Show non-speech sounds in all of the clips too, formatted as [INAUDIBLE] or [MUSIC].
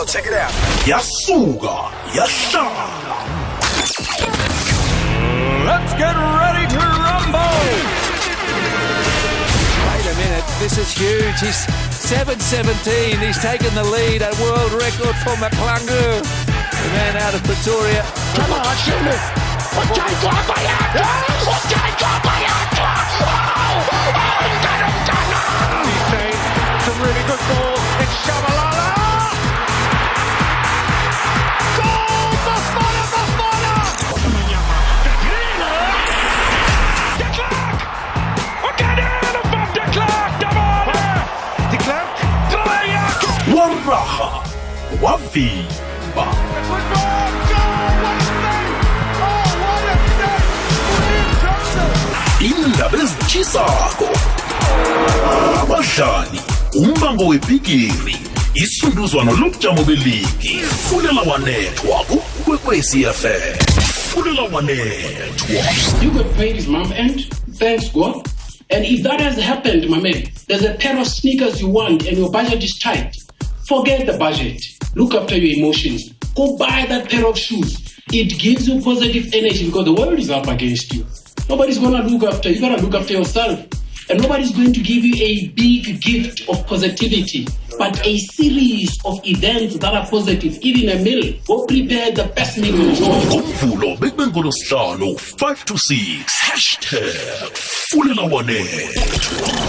radio. Check it out. yasuka yahlala Let's get ready to rumble. Wait a minute, this is huge. He's 7.17. He's taken the lead, a world record for McClungu. The man out of Pretoria. Come on, shoot it. It's a really good ball. It's Shabalala. Waraha wavimba indaba ezitshisako abadlali umbango webhigiri isunduzwano lobujamo beligi. Fulela wanethwa kukwekwecfm fulela wanethwa. You got paid his mom and thanks God. And if that has happened, my man, there's a pair of sneakers you want and your budget is tight. Forget the budget. Look after your emotions. Go buy that pair of shoes. It gives you positive energy because the world is up against you. Nobody's gonna look after you. You gotta look after yourself. And nobody's going to give you a big gift of positivity, but a series of events that are positive. Even a meal. Go prepare the best meal you enjoy. ngomvulo bekube ngolosihlanu 5 to 6 hashtag fulela wanethwa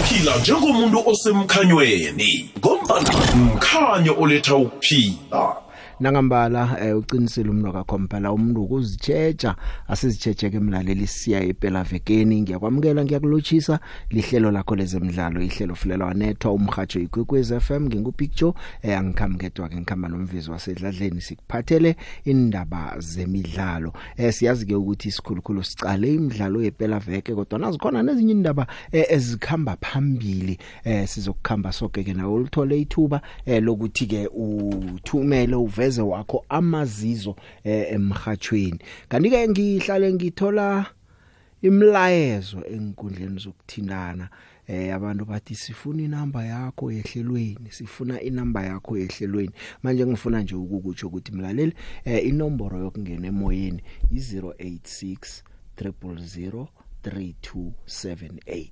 phila njengomuntu osemkhanyweni ngombana mkhanyo oletha ukuphila nangambala eh, uqinisile umno kakhompela umuntu ukuzitsheja asizitshejeke emlaleli siya impela vekeni ngiyakwamukela ngiyakulochisa lihlelo lakho lezemidlalo ihlelo fulela wanethwa umhajo igwekwez FM ngingupicture eh, angikhamngedwa ke ngikhamba nomvizi wasedladleni sikuphathele indaba zemidlalo. Eh, siyazi ke ukuthi isikhulukhulu sicale imidlalo yempela veke kodwa nazikhona nezinye indaba eh, ezikhamba phambili. Eh, sizokukhamba sonke ke nawe ulithole ithuba eh, lokuthi ke uthumele uveze wakho amazizo eh, emhathweni kanti ke ngihlale ngithola imlayezo enkundleni zokuthindana eh abantu bathi sifuna inamba yakho yehlelweni sifuna inamba yakho yehlelweni. Manje ngifuna nje ukukutsho ukuthi mlaleli eh inomboro yokungena emoyeni i086 000 3278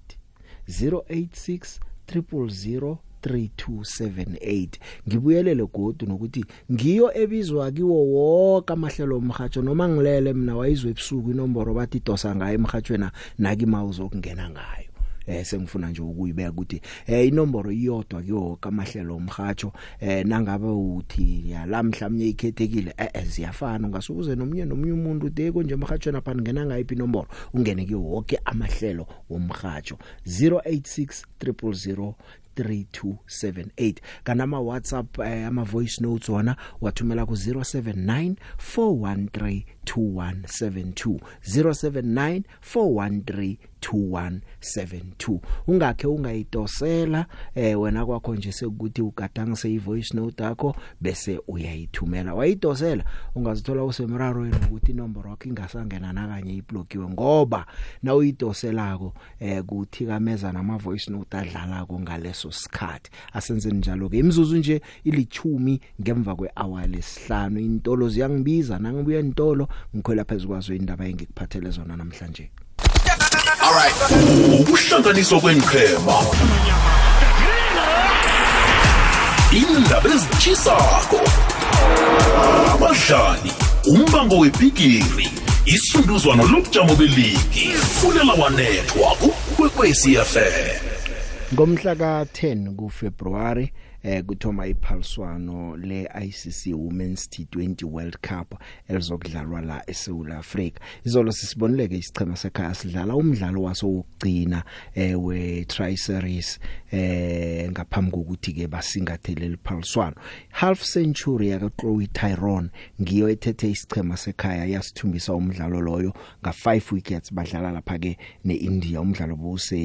086 000 3278 ngibuyelele godu nokuthi ngiyo ebizwa kiwo wonke amahlelo omhatsho noma ngilele mina wayizwe ebusuku inomboro bathi dosa ngayo emhathweni naki mawuzokungena ngayo. Eh sengifuna nje ukuyibeka ukuthi eh inomboro iyodwa kiyo kamahlelo omhatsho eh nangabe uthi ya la mhlawumnye ikhethekile eh ziyafana. Ungasukuze nomunye nomunye umuntu ude konje emhathweni apha ngena ngayiphi inomboro ungene kiyo wonke amahlelo womhatsho 086 000 3278 kanama WhatsApp eh, ama voice notes wona wathumela ku 079 413 2172 079 413 2172 ungakhe ungayidosela eh wena kwakho nje sekuthi ugadangise ivoice note yakho bese uyayithumela. Wayidosela ungazithola usemraro ukuthi inombolo yakho ingasangena nakanye iblokiwe ngoba na uyidoselako eh kuthikameza nama voice note adlalako ngaleso sikhathi. Asenzeni njalo ke imizuzu nje ilithumi ngemva kwehour lesihlanu. Intolo ziyangibiza nangibuye entolo ngikhwela phezulu kwazo indaba engikuphathele zona namhlanje. Ukuhlanganiswa kwenqhema indaba ezitshisako abadlali umbango webhigiri isunduzwano lobujamo beligi fulela wanethwa kukwekwecfm ngomhla ka10 kuFebruary eh kuthoma iphaliswano leICC Women's T20 World Cup elizokudlalwa la eSouth Africa izolo sisibonileke isichema sekhaya sidlala umdlalo waso wokugcina eh we Tri Series eh ngaphambi kokuthi ke basingathele liphaliswano half century yaka Chloe Tyrone ngiyo ethethe isichema sekhaya yasithumbisa umdlalo loyo nga 5 wickets badlala lapha ke neIndia umdlalo bose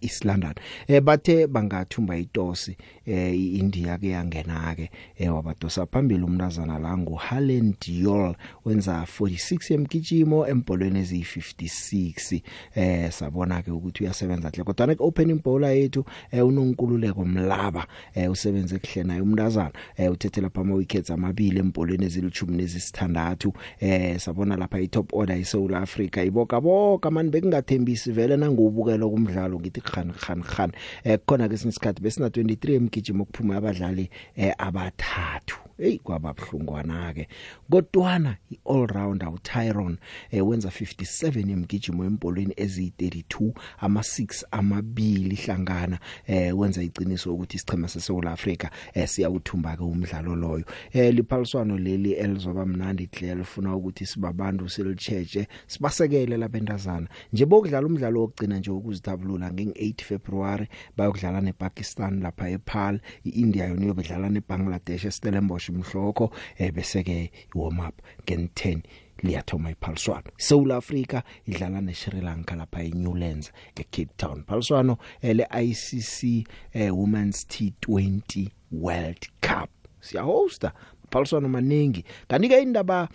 East London eh bathe bangathumba itosi eh iIndia ke yangena ke eh wabadosa phambili umntazana la nguHalen Diol wenza 46 emgijimo empolweni eziyi56 eh sabona ke ukuthi uyasebenza hle kodwa ke opening bowler yethu eh unonkululeko mlaba eh usebenze kuhle naye umntazana. Eh uthethe lapha ama wickets amabili empolweni ezilithumi nezisithandathu. Eh sabona lapha i top order iSouth Africa iboka boka mani bekungathembisi vele nangubukela kumdlalo ngithi khan khan khan eh khona ke sinisikhathi besina 23 emgijimo kuphuma abadlali eh abathathu. Hey kwababhlungwana ke kodwana iall rounder uTyron eh wenza 57 emgijimo empolweni eziyi32 ama 6 amabili hlangana eh wenza iqiniso ukuthi isichema seSouth Africa eh siyawuthumba ke umdlalo loyo. Eh liphaliswano leli elizoba mnandi hle lifuna ukuthi sibabantu silicheche sibasekele labentazana nje bokudlala umdlalo wokugcina nje ukuzithabulula nge8 February bayokudlala nePakistan lapha ePal iIndia yona yobedlala neBangladesh eStellenbosch. Mhloko eh bese ke warm up nge10 liyathoma iphaliswano. South Africa idlala neSri Lanka lapha eNewlands eCape Town. Phaliswano ele ICC eh, Women's T20 World Cup. Siyahosta phaliswano maningi. Kanti ke indaba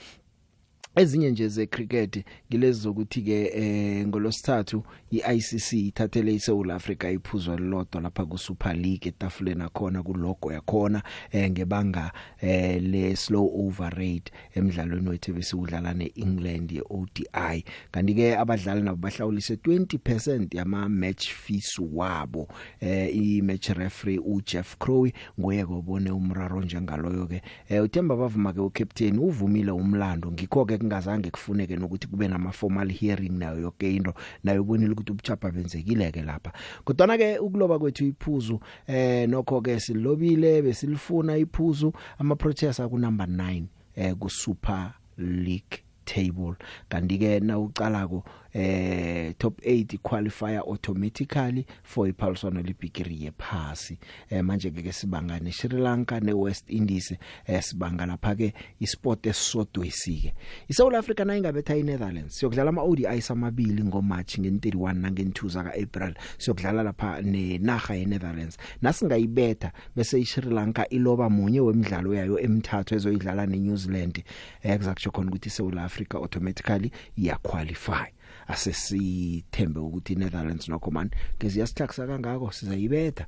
ezinye nje ze cricket ngilezi zokuthi ke eh ngolosithathu iICC ithathele iSouth Africa iphuzwa lodwa lapha ku Super League etafuleni khona kulogo yakhona eh ngebanga eh le slow over rate emidlalweni wethu besikudlala neEngland yeODI kanti ke abadlali nabo bahlawulise 20% yama match fees wabo. Eh i match referee uJeff Crowe ngoye kobone umraro njengaloyo ke eh uThemba bavuma ke ucaptain uvumile umlando ngikho ke kungazange kufuneke nokuthi kube nama formal hearing nayo yonke into nayo ubonile ukuthi ubuchapha benzekile ke lapha. Kodwa ke ukuloba kwethu iphuzu eh nokho ke silobile besilifuna iphuzu ama protest ku number 9 eh ku Super League table. Kanti ke na ucalako eh top 8 qualifier automatically for iphaliswano libigiri yephasi eh manje ke sibanga ne Sri Lanka ne West Indies eh sibanga lapha ke isport esisodwesike. iSouth Africa na ingabetha iNetherlands siyokudlala ama ODI samabili ngoMarch nge31 nange2 zaka April siyokudlala lapha nenaga yeNetherlands. Nasingayibetha bese iSri Lanka iloba munye wemidlalo yayo emithathu ezoyidlala neNew Zealand eh kuzakusho khona ukuthi iSouth Africa automatically iya qualify asesithembe ukuthi Netherlands nokho man ngeziyasithakisa kangako sizayibetha.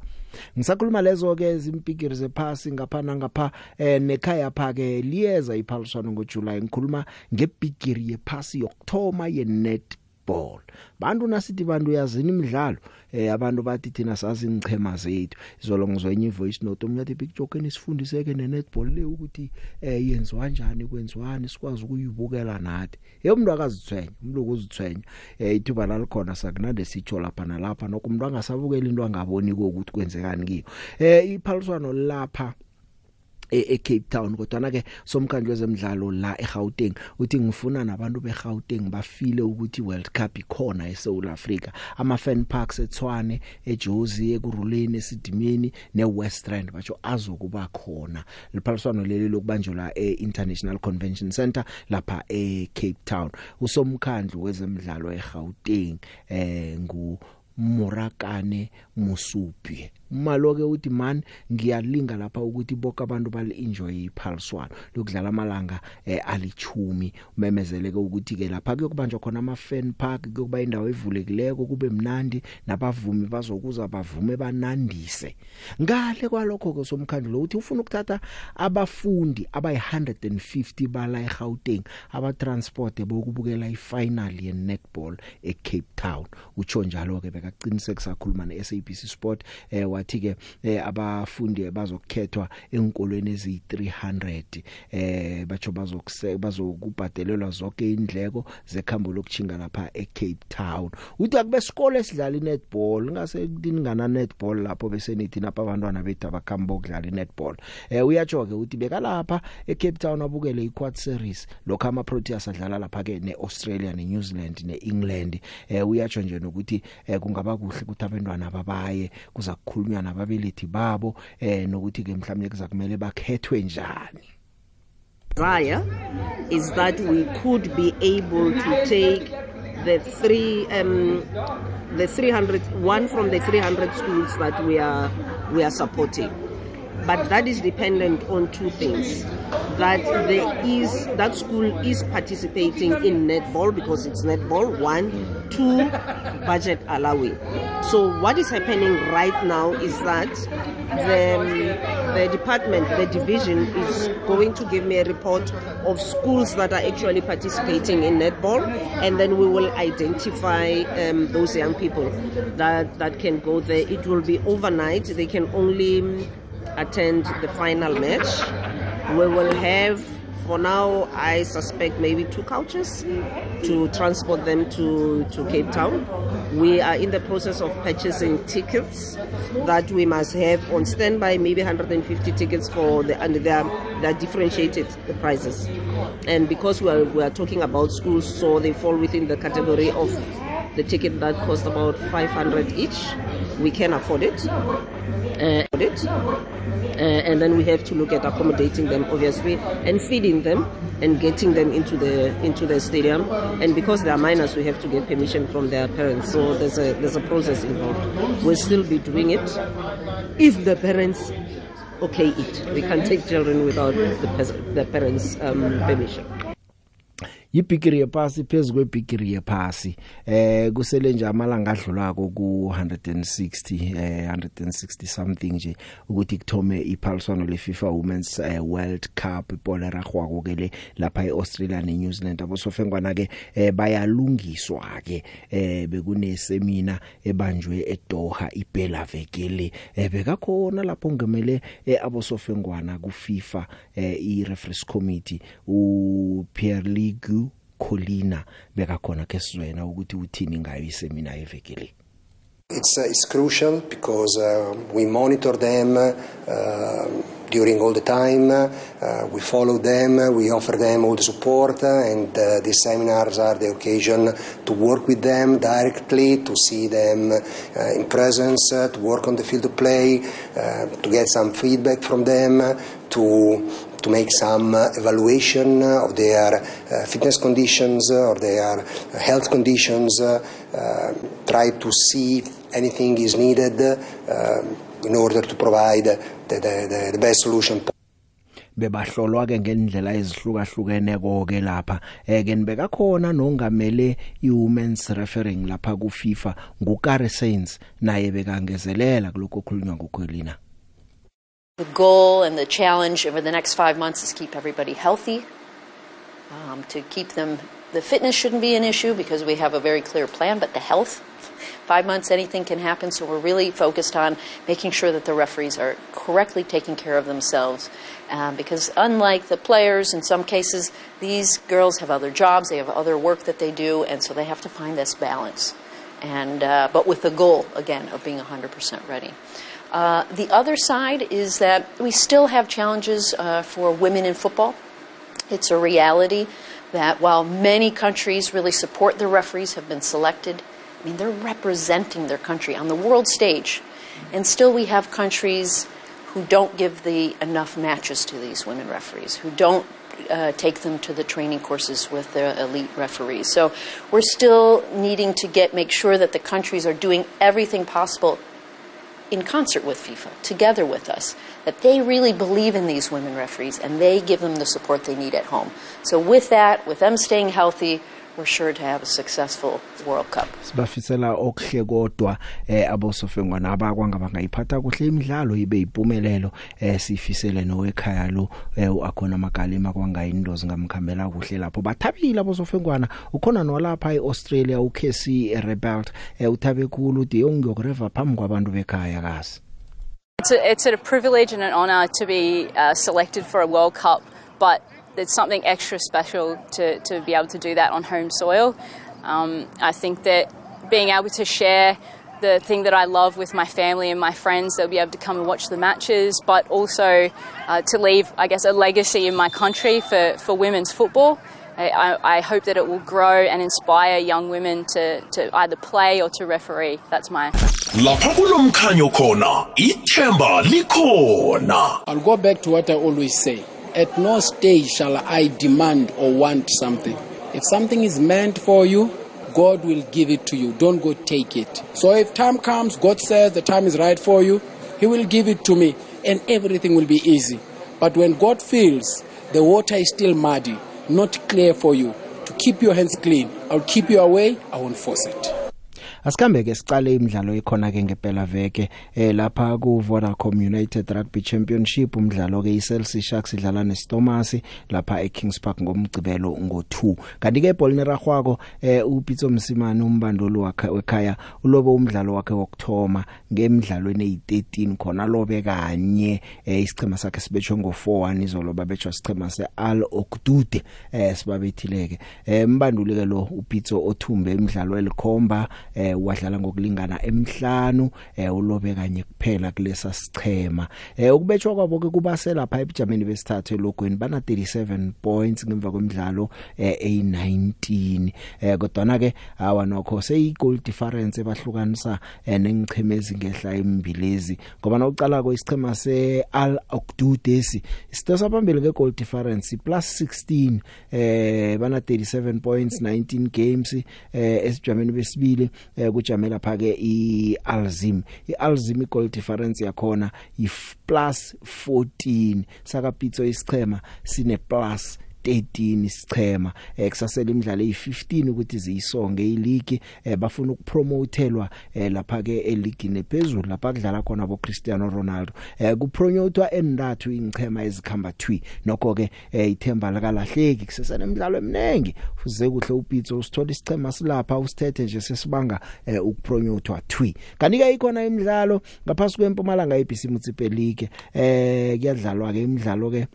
Ngisakhuluma lezo ke izimpikiri zephasi ngaphana ngapha eh nekhaya pha ke liyeza iphaliswano ngoJuly ngikhuluma ngebigiri yephasi yokthoma yenet ball bantu nasithi bantu yazini imidlalo? Eh abantu bathi thina sazi ingchema zethu. Izolo ngizwenye ivoice note. Umnyathi big joke nisifundiseke ne netball le ukuthi eh yenziwa kanjani kwenziwani sikwazi ukuyibukela nathi. Hey umuntu akazithwenya umuntu ukuzithwenya eh ithuba lalikhona sakunande sitsho lapha nalapha. Nokumuntu angasabukela into angaboni ukuthi kwenzekani kiyo. Eh iphaliswano lapha eCape Town kodwa ke somkhandlo wezemidlalo la eGauteng uthi ngifuna nabantu beGauteng bafile ukuthi World Cup ikhona eSouth Africa. Ama fan parks eTshwane eJozi ekuruleni esidimeni neWestrand batsho azokuba khona. Liphaliswano leli lokubanjwa eInternational Convention Center lapha eCape Town. Usomkhandlo wezemidlalo eGauteng eh ngu Murakane Musupi malo ke uthi man ngiyalinga lapha ukuthi bonke abantu bali enjoy iphaliswano lokudlala amalanga eh, alichumi umemezele ke ukuthi ke lapha kuyokubanjwa khona ama fan park kuyokuba indawo evulekileko kube mnandi nabavumi bazokuza bavume banandise. Ngale kwalokho ke somkhandlo uthi ufuna ukuthatha abafundi abayi 150 bala eGauteng aba transport bokubukela ifinal ye netball eCape Town. Utsho njalo ke bekaqiniseka sakhuluma neSABC Sport eh wathi ke eh, abafundi bazokukhethwa enkolweni ezi300 eh bacho bazokuse bazokubhadelelwa zonke indleko zekhambo lokuchinga lapha eCape Town. Uthi akube isikole esidlala inetball ngase kuningana netball lapho bese nithi napha abantwana bethu abakhamba ukudlala inetball. Eh uyatsho ke uthi bekalapha eCape Town abukele iquad series lokho ama Proteas adlala lapha ke neAustralia neNew Zealand neEngland. Eh uyatsho nje nokuthi eh, kungaba kuhle ukuthi abantwana babaye kuza kukhulunywa nababelethi babo eh nokuthi ke mhlawumnye kuzakumele bakhethwe njani. Desire is that we could be able to take the three um, the 300 one from the 300 schools that we are we are supporting? But that is dependent on two things. That there is that school is participating in netball because it's netball. One, two, budget allowing. So what is happening right now is that the the department, the division, is going to give me a report of schools that are actually participating in netball, and then we will identify um, those young people that that can go there. It will be overnight. They can only attend the final match. We will have, for now, I suspect maybe two couches to transport them to, to Cape Town. We are in the process of purchasing tickets that we must have on standby, maybe 150 tickets for the, and they are, they are differentiated, the prices. And because we are, we are talking about schools, so they fall within the category of the ticket that cost about 500 each. We can afford it. Uh, it. Uh, and then we have to look at accommodating them, obviously, and feeding them and getting them into the into the stadium. And because they are minors, we have to get permission from their parents. So there's a there's a process involved. We'll still be doing it if the parents okay it. We can take children without the, the parents' um, permission. Ibhigiri yephasi phezulu kwebhigiri yephasi. Eh kusele nje amalanga adlulako ku 160 eh 160 something nje ukuthi kuthome iphaliswano le FIFA Women's eh, World Cup ibhola ragwako ke le lapha eAustralia neNew Zealand. Abosofengwana ke eh, bayalungiswa ke eh bekune seminar ebanjwe eDoha iBella vekele eh, bekakhona lapho ngemele eh, abosofengwana ku FIFA eh, i referees committee u Pierre Ligu Colina bekakhona ke sizwena ukuthi uthini ngayo isemina evekele. It's, uh, it's crucial because uh, we monitor them uh, during all the time, uh, we follow them, we offer them all the support, uh, and uh, these seminars are the occasion to work with them directly, to see them uh, in presence, uh, to work on the field of play, uh, to get some feedback from them, to to make some uh, evaluation of their uh, fitness conditions uh, or their uh, health conditions, uh, uh, try to see if anything is needed uh, in order to provide the, the, the, the best solution bebahlolwa ke ngendlela ezihlukahlukeneko ke lapha. Eh ke nibeka khona nongamele iwomen's refereeing lapha ku FIFA ngukare Saints naye bekangezelela kuloko khulunywa ngokhwelina The goal and the challenge over the next five months is keep everybody healthy, um, to keep them. The fitness shouldn't be an issue because we have a very clear plan, but the health, five months, anything can happen. So we're really focused on making sure that the referees are correctly taking care of themselves. Um, because unlike the players, in some cases, these girls have other jobs, they have other work that they do, and so they have to find this balance. And, uh, but with the goal, again, of being 100% ready. Uh, the other side is that we still have challenges uh, for women in football. It's a reality that while many countries really support their referees, have been selected, I mean, they're representing their country on the world stage. And still, we have countries who don't give the enough matches to these women referees, who don't uh, take them to the training courses with the elite referees. So we're still needing to get make sure that the countries are doing everything possible in concert with FIFA, together with us, that they really believe in these women referees and they give them the support they need at home. So, with that, with them staying healthy, we're sure to have a successful World Cup. sibafisela okuhle kodwa eh abosofengwana abakwanga bangayiphatha kuhle imidlalo ibe impumelelo eh sifisele nowekhaya lo eh akhona magalema kwangayindozi ngamkhambela kuhle lapho bathabile abosofengwana ukhona nolapha eAustralia uKC Rebelt eh uthabe khulu uthi ungiyokureva phambi kwabantu bekhaya kasi It's a, it's a privilege and an honour to be uh, selected for a World Cup, but there's something extra special to, to be able to do that on home soil. Um, I think that being able to share the thing that I love with my family and my friends, they'll be able to come and watch the matches, but also uh, to leave, I guess, a legacy in my country for, for women's football. I, I, I hope that it will grow and inspire young women to, to either play or to referee. That's my lapha kulomkhanyo khona ithemba likhona I'll go back to what I always say. At no stage shall I demand or want something. If something is meant for you, God will give it to you. Don't go take it. So if time comes, God says the time is right for you, He will give it to me. and everything will be easy. But when God feels the water is still muddy, not clear for you, to keep your hands clean, I'll keep you away, I won't force it. Asikambe ke sicale imidlalo ekhona ke ngempela veke eh lapha ku Vodacom United Rugby Championship umdlalo ke iCeltic Sharks idlala neStormers lapha eKings Park ngomgcibelo ngo2 kanti ke ebholini ragwako eh uPitso Msimane umbandolo wakhe ekhaya ulobe umdlalo wakhe wokthoma ngemidlalweni ey13 khona lobe kanye eh isichema sakhe sibetshwe ngo4-1 izolo babetshwa isichema seAl Okdude eh sibabethileke. Eh mbanduli ke lo uPitso othumbe imidlalo elikhomba eh wadlala ngokulingana emhlanu eh ulobe kanye kuphela kulesa sichema. Eh ukubetshwa kwabo ke kubase lapha ebujameni besithathu elogweni bana 37 points ngemva kwemidlalo eh a19 eh kodwa na ke awa nokho seyi goal difference ebahlukanisa eh nengichemezi ngehla embilezi. Ngoba nawucala ko isichema se Al Okdudesi isitosa phambili ke goal difference plus 16 eh bana 37 points 19 games eh esijameni besibili. Eh kujamela phake iAlzim. iAlzim goal difference yakhona i plus 14 saka Pitso isichema sine plus 13 isichema ekusasela imidlalo eyi15 ukuthi ziyisonge ileague eh, bafuna ukupromotelwa eh, lapha ke eleague nephezulu lapha kudlala khona bo Cristiano Ronaldo. Eh, kupromotwa endathu ingchema ezikhamba 2 nokho ke eh, ithemba lakalahleki kusesena imidlalo eminengi uze kuhle upitso usithola isichema silapha usithethe nje sesibanga eh, ukupromotwa 2 kanti ke ikhona imidlalo ngaphasi kwempumalanga ABC Mutsipe League eh kuyadlalwa ke imidlalo ke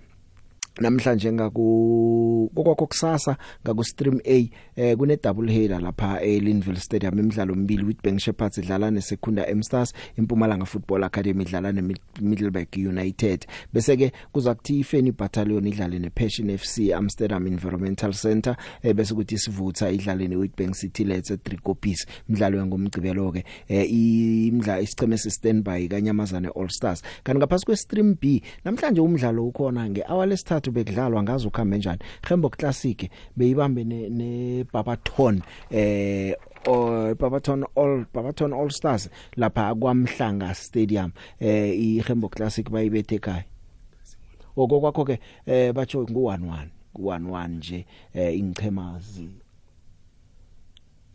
namhlanje ngaku kokwakho kusasa ngaku stream A eh kune double header lapha eLinville Stadium imidlalo mbili Witbank Shepherds idlala neSekunda M Stars impumalanga Football Academy idlala neMiddelburg United. Bese ke kuza kuthi iFeni Battalion idlale nePassion FC Amsterdam Environmental Centre eh bese kuthi isivutha idlale neWitbank City Let's 3 copies imidlalo ngomgcibelo ke eh imidla isicheme se standby kanyamazane All Stars. Kanti ngaphasi kwestream B namhlanje umdlalo ukhona ngehour lesithathu bekudlalwa ngazo ukhambe njani. Gembo Classic beyibambe ne, ne Babaton eh o Babaton All Babaton All Stars lapha kwaMhlanga Stadium eh iGembo Classic bayibethe ekhaya. Okokwakho ke eh batsho ngu11 ku11 nje eh ingchemazi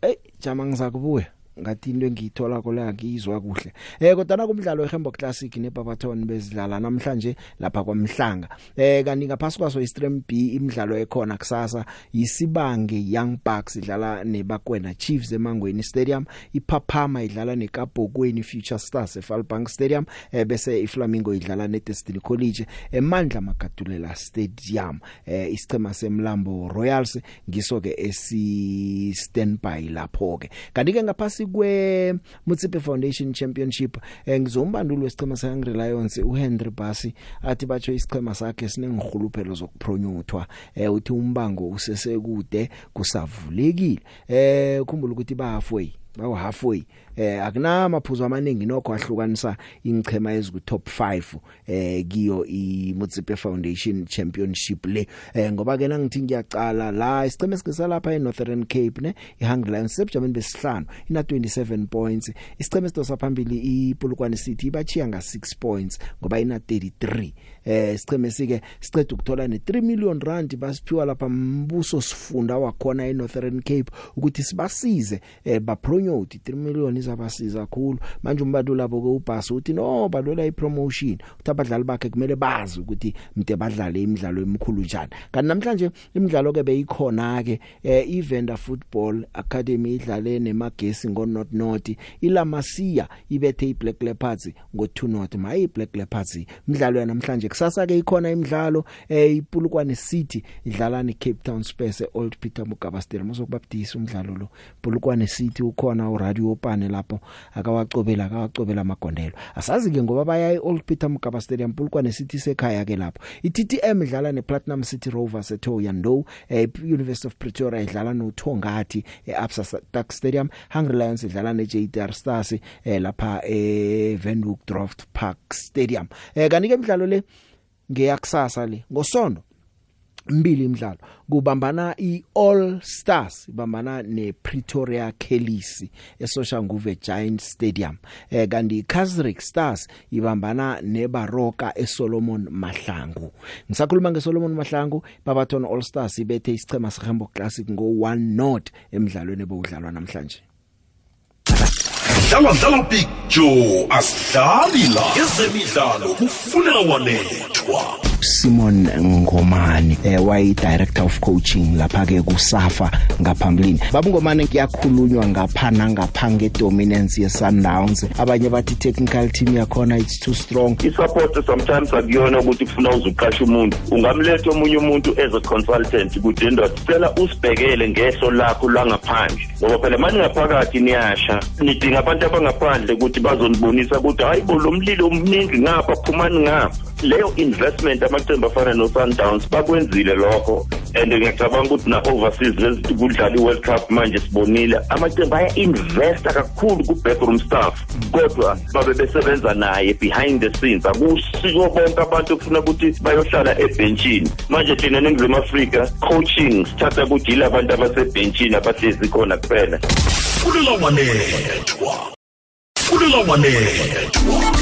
Eh jama ngizakubuya. Ngathi into engiyithola kola ngizwa kuhle. Eh kodwa kumdlalo weHembo Classic neBabaton bezidlala namhlanje lapha kwamhlanga. Eh kanti ngaphasi kwaso iStream B imidlalo ekhona kusasa yisibange Young Bucks idlala nebakwena Chiefs emangweni Stadium iPaphama idlala neKabhokweni Future Stars eFalbank Stadium eh bese iFlamingo idlala neDestiny College emandla Magadulela Stadium. Eh isichema semlambo Royals ngiso ke esi standby lapho ke kanti ke ngaphasi kwe Mutsipe Foundation Championship eh, ngizombanduli wesichema seHungry Lions uHenry Basi athi batsho isichema sakhe sinengihuluphelo zokupronyuthwa eh uthi umbango usesekude kusavulekile. Eh ukhumbula ukuthi ba halfway bawu halfway eh akunamaphuzu amaningi nokho ahlukanisa ingchema eziku top 5 eh kiyo iMutsipe Foundation Championship le. Eh ngoba ke nangithi ngiyacala la isicheme sikisalapha eNorthern Cape ne iHungry Lions sebujameni besihlanu ina 27 points. Isicheme sidosa phambili iPulukwane City bachiya nga 6 points ngoba ina 33 eh sicheme sike siceda ukuthola ne3 million rand basiphiwa lapha mbuso sifunda wakhona eNorthern Cape ukuthi sibasize eh ba promote 3 million izabasiza kakhulu. Manje umbanduli labo ke ubhasi uthi no badola ipromotion. Uthi abadlali bakhe kumele bazi ukuthi mde badlale imidlalo emikhulu njani. Kanti namhlanje imidlalo ke beyikhona ke eh, Evander Football Academy idlale nemagesi ngo North North iLamasia ibethe iBlack Leopards ngo 2 North mayi iBlack Leopards imidlalo namhlanje kusasa ke ikhona imidlalo eh iPulukwane City idlala neCape Town Spurs eOld Peter Mugaba Stadium. Uzokubabdisa umdlalo lo. Pulukwane City ukhona uRadio Pane lapho. Akawacobela akawacobela amagondelo. Asazi ke ngoba baya eOld Peter Mugaba Stadium Pulukwane City sekhaya ke lapho. iTTM idlala nePlatinum City Rovers eThoyandou eh University of Pretoria idlala noThongati eAbsa Stark Stadium Hungry Lions idlala neJDR Stars eh lapha eVenhoek Draft Park Stadium. Eh kanike imidlalo le ngeyakusasa le ngosondo mbili imidlalo. Kubambana iAll Stars ibambana nePretoria Kellys eSoshanguve Giant Stadium. Eh kanti iKaizer Stars ibambana neBaroka eSolomon Mahlangu. Ngisakhuluma ngeSolomon Mahlangu Babathona All Stars ibethe isichema seHamburg Classic ngo 1 not emidlalweni ebudlalwa namhlanje. Dlala dlala big joe asidlali la. Ezemidlalo kufuneka wanethwa. Simon Ngomani eh wayi director of coaching lapha ke kusafa ngaphambilini. Babungomane kuyakhulunywa ngapha nangapha ngedominance ye Sundowns abanye bathi technical team yakhona it's too strong. Isupport sometimes akuyona ukuthi kufuna uzuqasha umuntu. Ungamletha omunye umuntu as a consultant ukuthi ndoda cela usibhekele ngeso lakho langaphandle. Ngoba phela manje ngaphakathi niyasha nidinga abantu abangaphandle ukuthi bazonibonisa ukuthi hayi bo lo mlilo omningi ngapha phumani ngapha. Leyo investment amaqembu afana no-sundowns bakwenzile lokho. And ngiyacabanga ukuthi na-overseas kudlala i-world cup manje sibonile amaqembu aya-investa kakhulu ku-backroom staff. Kodwa babe besebenza naye behind the scenes. Akusiko bonke abantu kufuna ukuthi bayohlala ebhentshini. Manje thina ningizimu afrika coaching sithatha ukuthi yile abantu abasebhentshini abahlezi khona kuphela. Fulela wanethwa fulela wanethwa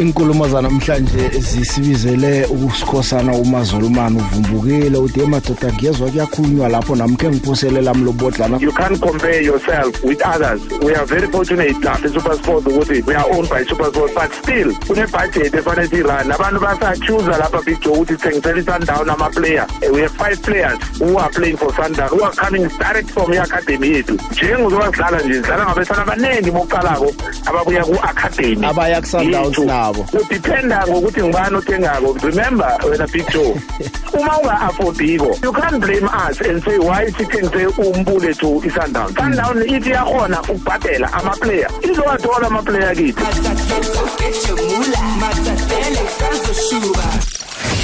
inkulumo zanamhlanje zisibizele ukusikhosana umazolumani uvumbukile uthi emadoda ngiyezwa kuyakhulunywa lapho namkhe ngiphoselela mlobodlana. You can't compare yourself with others. We are very fortunate lapha eSuperSport ukuthi we are owned by SuperSport but still kune-budget efanele siyirun abantu basachuza lapha big joe ukuthi sithengisela i-sundown ama-player we have five players who are playing for sundown who are coming direct from i-academy yethu. Njengozoba sidlala nje sidlala ngabesana abaningi bokuqalako ababuya ku-academy. Abaya ku-sundowns nabo. Kudependa ngokuthi ngibani othengako. Remember wena big joe [LAUGHS] uma unga-affordiko you can't blame us and say why sithengise umbule to i-sundown sundown ithi yakhona ukubhadela ama-player. Izowathola ama-player kithi?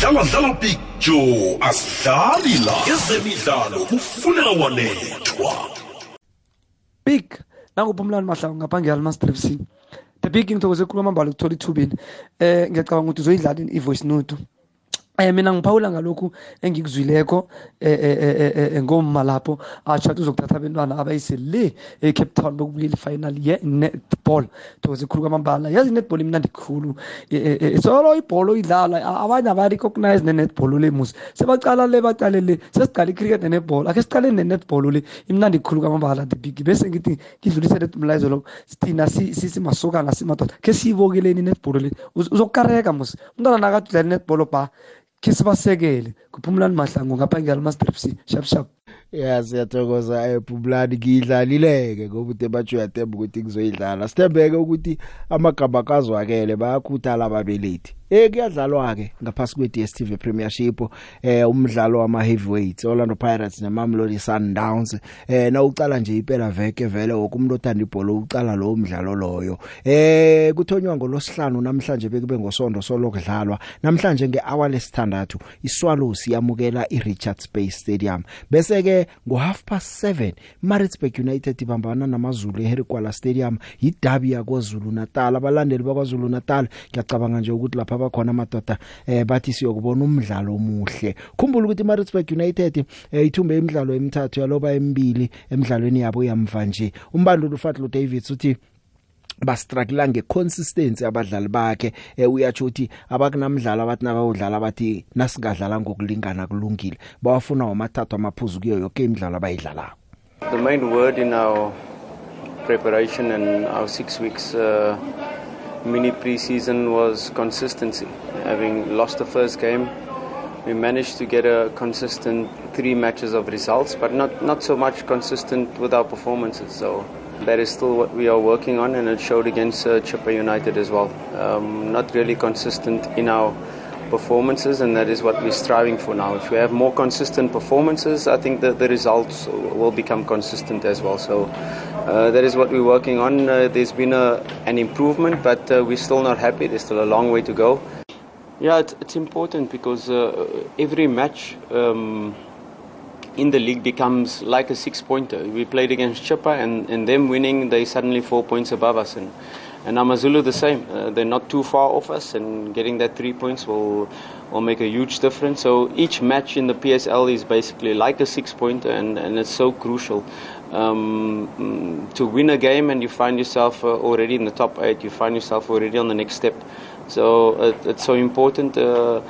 Dlala dlala big joe asidlali la. Ezemidlalo kufuneka wanethwa. Big nanguphumlani mahlangu ngaphange yalmastripsini the big ngithokoze khulu amambala ukuthola ithubeni eh ngiyacabanga ukuthi uzoyidlala i-voice note. Eh mina ngiphawula ngalokhu engikuzwileko eh ngomma lapho atsho athi uzokuthatha abantwana abayise le eCape Town bokubuyela ifinal ye-netball. Thokoze khulu kwamambala. Yazi i-netball imnandi khulu. Solo ibholo idlala. Abanye aba-recognize ne-netball le musi. Sebacala le bacale le. Sesiqala i-cricket ne-netball. Ake siqale ne-netball le. Imnandi khulu kwamambala the big. Bese ngithi ngidlulisele umlayezo lo. Thina simasokana simadoda khe siyibokeleni i-netball le. Uzokukareka musi. Umntwana nakade udlala i-netball ba khe sibasekele kuphumulani mahlangu ngapha ngiyalmastripsi shap. Shap ya siyathokoza ephumulani ngiyidlalileke ngoba uthi batsho uyathemba ukuthi ngizoyidlala. Sithembeke ukuthi amagama kazwakele bayakhuthala ababelethi. Eh kuyadlalwa ke ngaphasi kwe DStv Premiership eh umdlalo wama heavyweights Orlando Pirates neMamelodi Sundowns. Eh na uqala nje iphela veke vele wokumuntu othanda ibhola uqala lo umdlalo loyo. Eh kuthonywa ngolosihlanu namhlanje bekube ngosonto solokudlalwa. Namhlanje ngehour lesithandathu iSwallows yamukela iRichards Bay Stadium. Bese ke ngo half past 7 Maritzburg United ibambana namaZulu eHerkwala Stadium yidabi yaKwaZulu Natal. Abalandeli baKwaZulu Natal ngiyacabanga nje ukuthi lapha bakhona amadoda eh bathi siyokubona umdlalo omuhle. Khumbula ukuthi Maritzburg United eh, ithumbe imidlalo emithathu yaloba emibili emidlalweni yabo yamva nje. Umbandulu Fatlo Davids uthi bastruggle ngeconsistency abadlali bakhe eh, uyatsho ukuthi abakunamdlalo abathi nabawudlala bathi nasingadlala ngokulingana kulungile bawafuna wamathathu amaphuzu kuyo yonke imidlalo abayidlalayo The main word in our preparation and our 6 weeks uh, mini pre-season was consistency. Having lost the first game, we managed to get a consistent three matches of results, but not, not so much consistent with our performances. So that is still what we are working on, and it showed against uh, Chippa United as well. Um, not really consistent in our performances, and that is what we're striving for now. If we have more consistent performances, I think that the results will become consistent as well. So uh, that is what we're working on. Uh, there's been a, an improvement, but uh, we're still not happy. There's still a long way to go. Yeah, it's, it's important because uh, every match. Um, in the league becomes like a six pointer. We played against Chippa and, and them winning, they suddenly four points above us. And and Amazulu the same. Uh, they're not too far off us, and getting that three points will will make a huge difference. So each match in the PSL is basically like a six pointer, and, and it's so crucial. Um, to win a game and you find yourself uh, already in the top eight, you find yourself already on the next step. So uh, it's so important. Uh,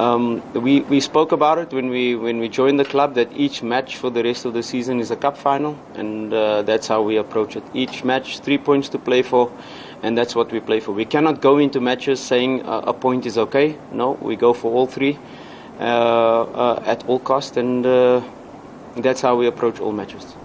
um, we, we spoke about it when we when we joined the club that each match for the rest of the season is a cup final, and uh, that's how we approach it. Each match, three points to play for, and that's what we play for. We cannot go into matches saying uh, a point is okay. No, we go for all three uh, uh at all cost, and uh, that's how we approach all matches.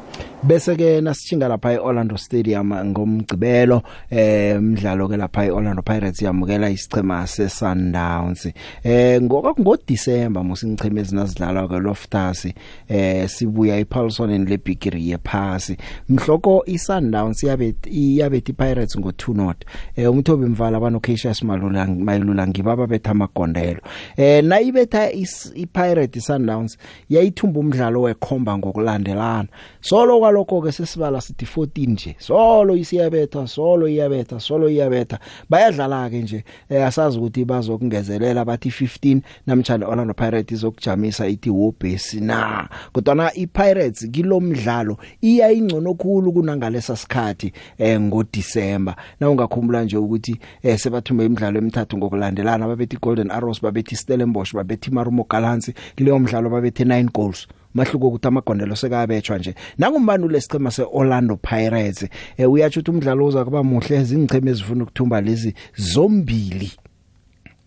Bese ke nasithinga lapha eOrlando Stadium ngomgcibelo eh umdlalo ke lapha eOrlando Pirates yamukela isichema seSundowns. Eh ngoba ngo December musicheme ezinazidlalwa ke Loftus eh sibuya ePaulson lebigiri yephasi. Mhloko iSundowns yabe yabethi Pirates ngo 2 not. Eh umthobi mvala bano Cassius Malula mayilula ngibaba betha amagondelo. Eh nayibetha iPirates Sundowns yayithumba umdlalo wekhomba ngokulandelana. Solo kwalokho ke sesibala sithi 14 nje. Solo isiyabetha solo iyabetha solo iyabetha. Bayadlala ke nje eh, asazi ukuthi bazokungezelela bathi 15 namtjana Orlando Pirates izokujamisa ithi wobhesi na. Kodwa iPirates kilomdlalo iya ingcono khulu kunangalesa sikhathi eh ngo December na ungakhumbula nje ukuthi eh sebathume imidlalo emithathu ngokulandelana babethi Golden Arrows babethi Stellenbosch babethi Marumo Gallants kileyo mdlalo babethe 9 goals. Mahluko ukuthi amagondelo sekabetshwa nje. Nangumbani lesicema seOrlando Pirates? Eh uyatsho ukuthi umdlalo uza kuba muhle izincheme ezifuna ukuthumba lezi zombili.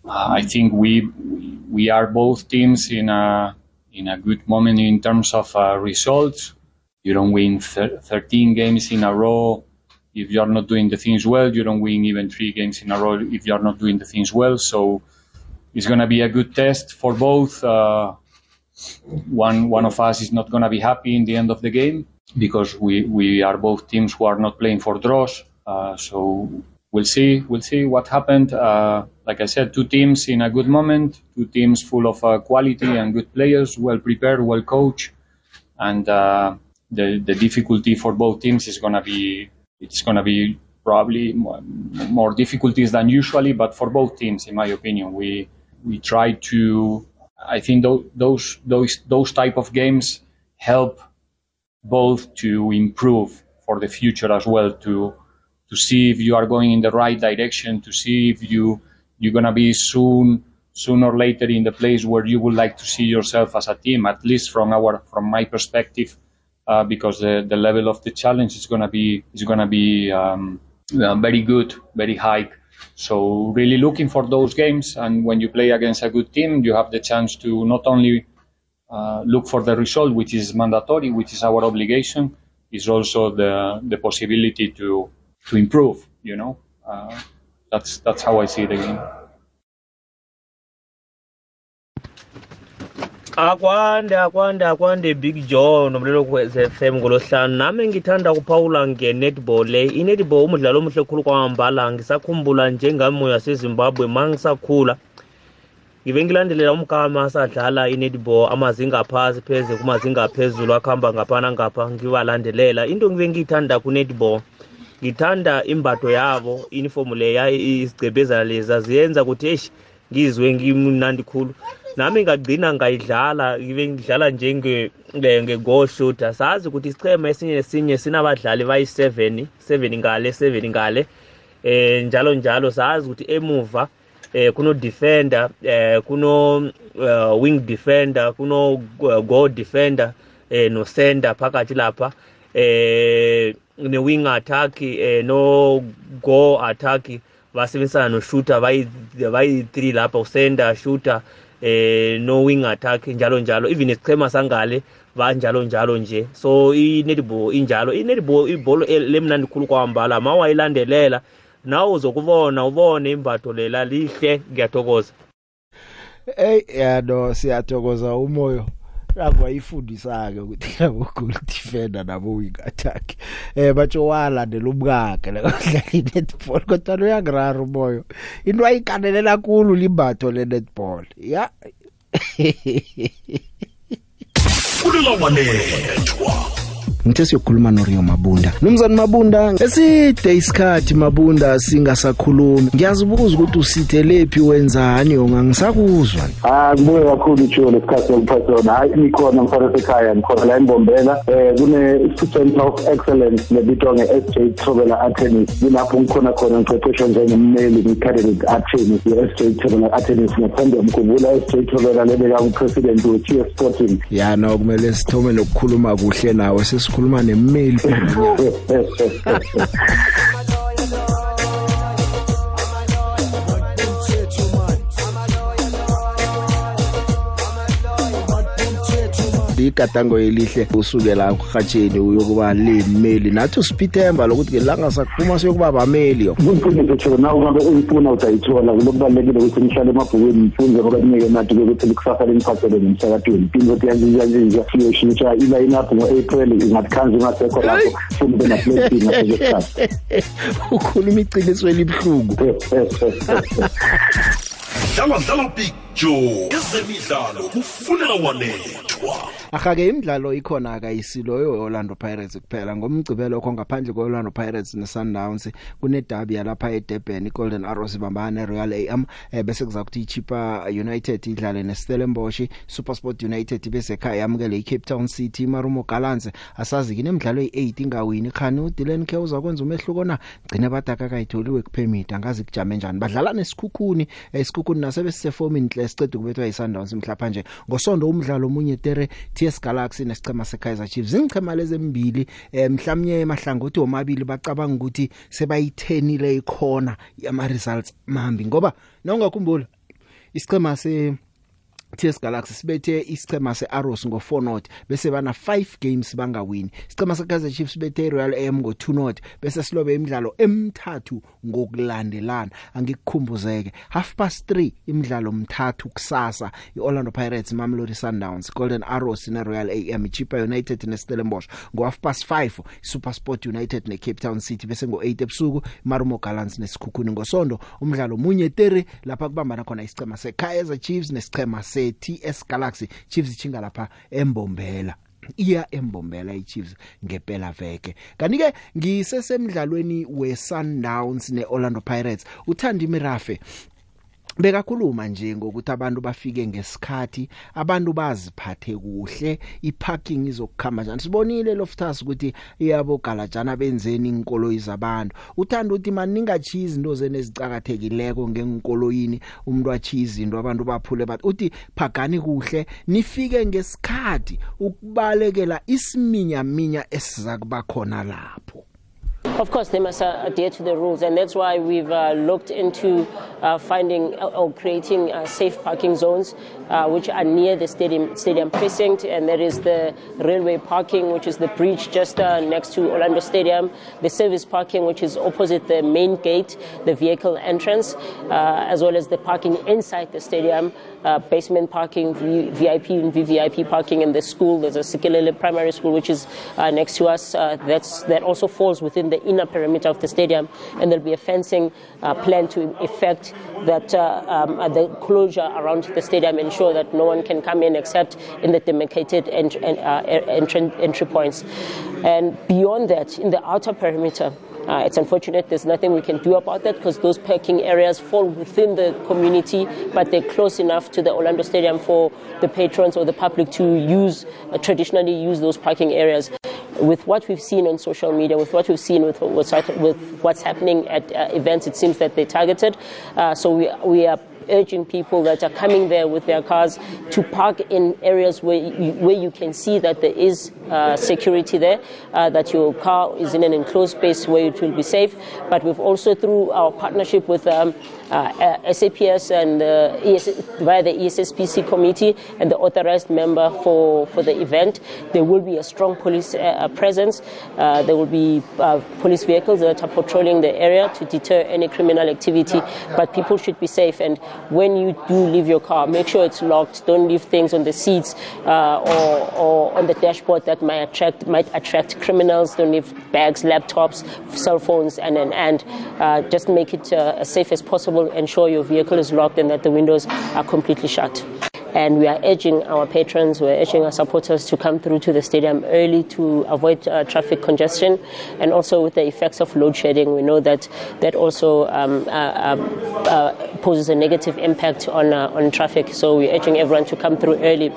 Uh, I think we we are both teams in a in a good moment in terms of uh, results. You don't win 13 games in a row if you're not doing the things well. You don't win even 3 games in a row if you're not doing the things well. So it's going to be a good test for both uh, one one of us is not going to be happy in the end of the game because we we are both teams who are not playing for draws. Uh, so we'll see we'll see what happened. Uh, like I said, two teams in a good moment, two teams full of uh, quality and good players, well prepared, well coached, and uh, the the difficulty for both teams is going to be it's going to be probably more, more difficulties than usually, but for both teams, in my opinion, we we try to I think those those those type of games help both to improve for the future as well to to see if you are going in the right direction to see if you you're gonna be soon sooner or later in the place where you would like to see yourself as a team at least from our from my perspective uh, because the, the level of the challenge is gonna be is gonna be um, uh, very good very high. So really looking for those games, and when you play against a good team, you have the chance to not only uh, look for the result, which is mandatory, which is our obligation, is also the the possibility to to improve. You know, uh, that's that's how I see the game. Akwande akwande akwande big joe nomlelo kwe-fm ngolohlanu nami ngithanda kuphawula nge-netball i-netball umdlalo omuhle khulu kwamambala. Ngisakhumbula njengami yasezimbabwe ma ngisakhula ngibe ngilandelela umkama asadlala i-netball. Amazinga aphasi pheze kumazinga aphezulu akuhamba ngapha nangapha ngibalandelela. Into ngibe ngiyithanda ku-netball ngithanda imbatho yabo inifomu leya izigcebezana leza ziyenza ukuthi eshi ngizwe ngimnandi khulu. Nami ngagcina ngayidlala ngibe ngidlala njenge-goal shooter sazi ukuthi isichema esinye nesinye sinabadlali bayi-seven seven ngale seven ngale. Eh njalo njalo sazi ukuthi emuva eh kuno defender eh kuno uh, wing defender kuno uh, goal defender eh no sender phakathi lapha. Eh ne wing attack eh no goal attack basebenzisana no shooter bayi bayi 3 lapha usender shooter eh no wing attack njalo njalo. Even isichema sangale banjalo njalo nje. So i-netball injalo i-netball ibholo lemnandi khulu kwambala ma wayilandelela nawe uzokubona ubone imbatho lela lihle. Ngiyathokoza. Hey yano siyathokoza umoyo. Akwayifundisa ke ukuthi [LAUGHS] labo goal defender nabo wing attack eh batsho walandela umkakhe la [LAUGHS] kudlala netball kodwa uyangirara umoyo into ayikanelela kakhulu limbatho le netball ya. [LAUGHS] Kulela wanethwa ngithe siyokhuluma noRio Mabunda. Nomzana Mabunda eside isikhathi Mabunda singasakhulumi ngiyazibuza ukuthi usithelaphi wenzani yonga ngisakuzwa ah ngibuye kakhulu ijo lesikhathi sokuphathona hayi nikhona mfana sekhaya ngikhona la embombela. Eh kune center of excellence lebitwa nge-SJ Thobela Attorneys kulapho ngikhona khona ngiqeqeshwa njengemmeli kwi-academic attorneys ye-SJ Thobela Attorneys ngaphambi mkhumbula SJ Thobela lebeka upresident we-TS Sporting. Ya no kumele sithome nokukhuluma kuhle nawe. Sesikhuluma nemmeli [LAUGHS] igadango elihle usukela kurhatsheni uyokuba lemeli nathi usipithemba lokuthi ngelanga sakuphuma siyokuba bameli yo. Kuqiniso tsho na ungabe uyifuna utayithola kulokubalekile ukuthi nihlale emabhukwini nifunze ngoba kunike nathi ukuthi likusasa leniphathele ngomsakatweni phinda ukuthi yanzinjanzinja siyoshintsha iline up ngo-april ingathi ungasekho lapho funa ube naplating ngasesikhathi [LAUGHS] ukhuluma iqiniso elibuhlungu dlala dlala big. Joe ezemidlalo kufuneka wanethwa. Akake imidlalo ikhona akayisilo yoOrlando Pirates kuphela. Ngomgcibelo kho ngaphandle kweOrlando Pirates neSundowns kune derby yalapha eDurban iGolden Arrows ibambana neRoyal AM eh, bese kuzakuthi iChippa United idlale neStellenbosch SuperSport United bese ekhaya yamukele iCape Town City Marumo Gallants. Asazi kinемidlalo e8 ingawini. Khani uDylan Ke uzakwenza umehluko na? Gcina badaka kayitholiwe kupermit angazi kujame njani. Badlala nesikhukhuni esikhukhuni nasebesefomini inhle sicede kubethwa iSundowns mhlapha nje. Ngosonto umdlalo omunye tere TS Galaxy nesichema seKaizer Chiefs. Ingichema lezembili eh, mhlawumnye emahlangothi omabili bacabanga ukuthi sebayithenile ikhona yama results mambi ngoba nawungakhumbula isichema se TS Galaxy sibethe isichema seArrows ngo4 not bese bana 5 games bangawini. Isichema seKaizer Chiefs sibethe Royal AM ngo2 not bese silobe imidlalo emithathu ngokulandelana. Angikukhumbuzeke half past 3 imidlalo mithathu kusasa iOrlando Pirates Mamelodi Sundowns Golden Arrows ne Royal AM Chippa United ne Stellenbosch ngo half past 5 SuperSport United ne Cape Town City bese ngo8 ebusuku Marumo Gallants nesikhukhuni ngosondo. Umdlalo munye tere lapha kubambana khona isichema seKaizer Chiefs nesichema se TS Galaxy Chiefs ichinga lapha embombela. Iya embombela iChiefs ngempela veke. Kanike ngisesemidlalweni weSundowns neOrlando Pirates. Uthandi Mirafe bekakhuluma nje ngokuthi abantu bafike ngesikhathi abantu baziphathe kuhle iparking izokukhamba njani. Sibonile loftus ukuthi yabo galajana benzeni inkolo izabantu uthanda ukuthi maningachi izinto zene ezicakathekileko ngenkoloyini umuntu achi izinto abantu baphule bathi uthi phagani kuhle nifike ngesikhathi ukubalekela isiminya minya esiza kuba khona lapho. Of course, they must uh, adhere to the rules, and that's why we've uh, looked into uh, finding or creating safe parking zones, uh, which are near the stadium stadium precinct, and that is the railway parking, which is the bridge just uh, next to Orlando Stadium, the service parking, which is opposite the main gate, the vehicle entrance, uh, as well as the parking inside the stadium, uh, basement parking, v- VIP and VVIP parking, and the school. There's a Sikelele Primary School, which is uh, next to us. Uh, that's that also falls within the inner perimeter of the stadium, and there'll be a fencing plan to effect that um, the closure around the stadium ensure that no one can come in except in the demarcated ent- en- uh, entry, entry points. And beyond that, in the outer perimeter, uh, it's unfortunate there's nothing we can do about that because those parking areas fall within the community, but they're close enough to the Orlando Stadium for the patrons or the public to use, uh, traditionally use those parking areas. With what we've seen on social media, with what we've seen with what's, with what's happening at uh, events, it seems that they're targeted. Uh, so we, we are urging people that are coming there with their cars to park in areas where you, where you can see that there is uh, security there, uh, that your car is in an enclosed space where it will be safe. But we've also, through our partnership with um, uh, SAPS and uh, ES, via the ESSPC committee and the authorized member for, for the event, there will be a strong police uh, presence. Uh, there will be uh, police vehicles that are patrolling the area to deter any criminal activity. But people should be safe. And when you do leave your car, make sure it's locked. Don't leave things on the seats uh, or, or on the dashboard that might attract might attract criminals. Don't leave bags, laptops, cell phones, and and, and uh, just make it uh, as safe as possible. Ensure your vehicle is locked and that the windows are completely shut. And we are urging our patrons, we're urging our supporters to come through to the stadium early to avoid uh, traffic congestion. And also with the effects of load shedding, we know that that also um, uh, uh, poses a negative impact on, uh, on traffic. So we're urging everyone to come through early.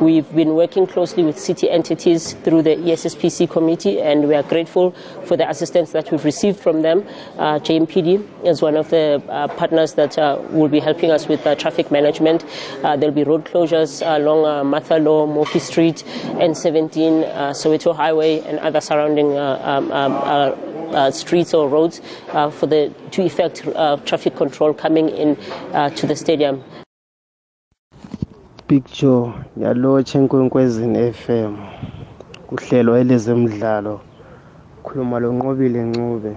We've been working closely with city entities through the ESSPC committee, and we are grateful for the assistance that we've received from them. Uh, JMPD is one of the uh, partners that uh, will be helping us with uh, traffic management. Uh, there'll be road closures along uh, Mathalo, Moki Street, N17, uh, Soweto Highway, and other surrounding uh, um, um, uh, uh, streets or roads for the to effect traffic control coming in to the stadium. picture yalotsha enkwenkwezini FM kuhlelo elezemidlalo khuluma lo nqobile ncube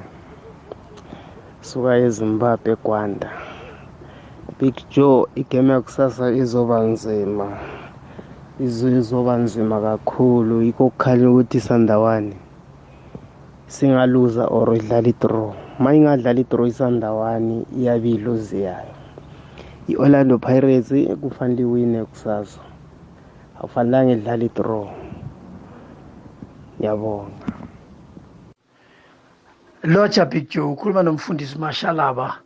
suka eZimbabwe eGwanda Big Joe igame yakusasa izoba nzima. Izoba nzima kakhulu. Yikho kukhanya ukuthi sandawane singaluza or idlala idraw. Ma ingadlala idraw isandawani iyabe iluzi yayo i-orlando pirates kufanele iwine kusasa. Akufanelanga idlala idraw. Ngiyabonga. Lotsha big joe ukhuluma nomfundisi mashalaba.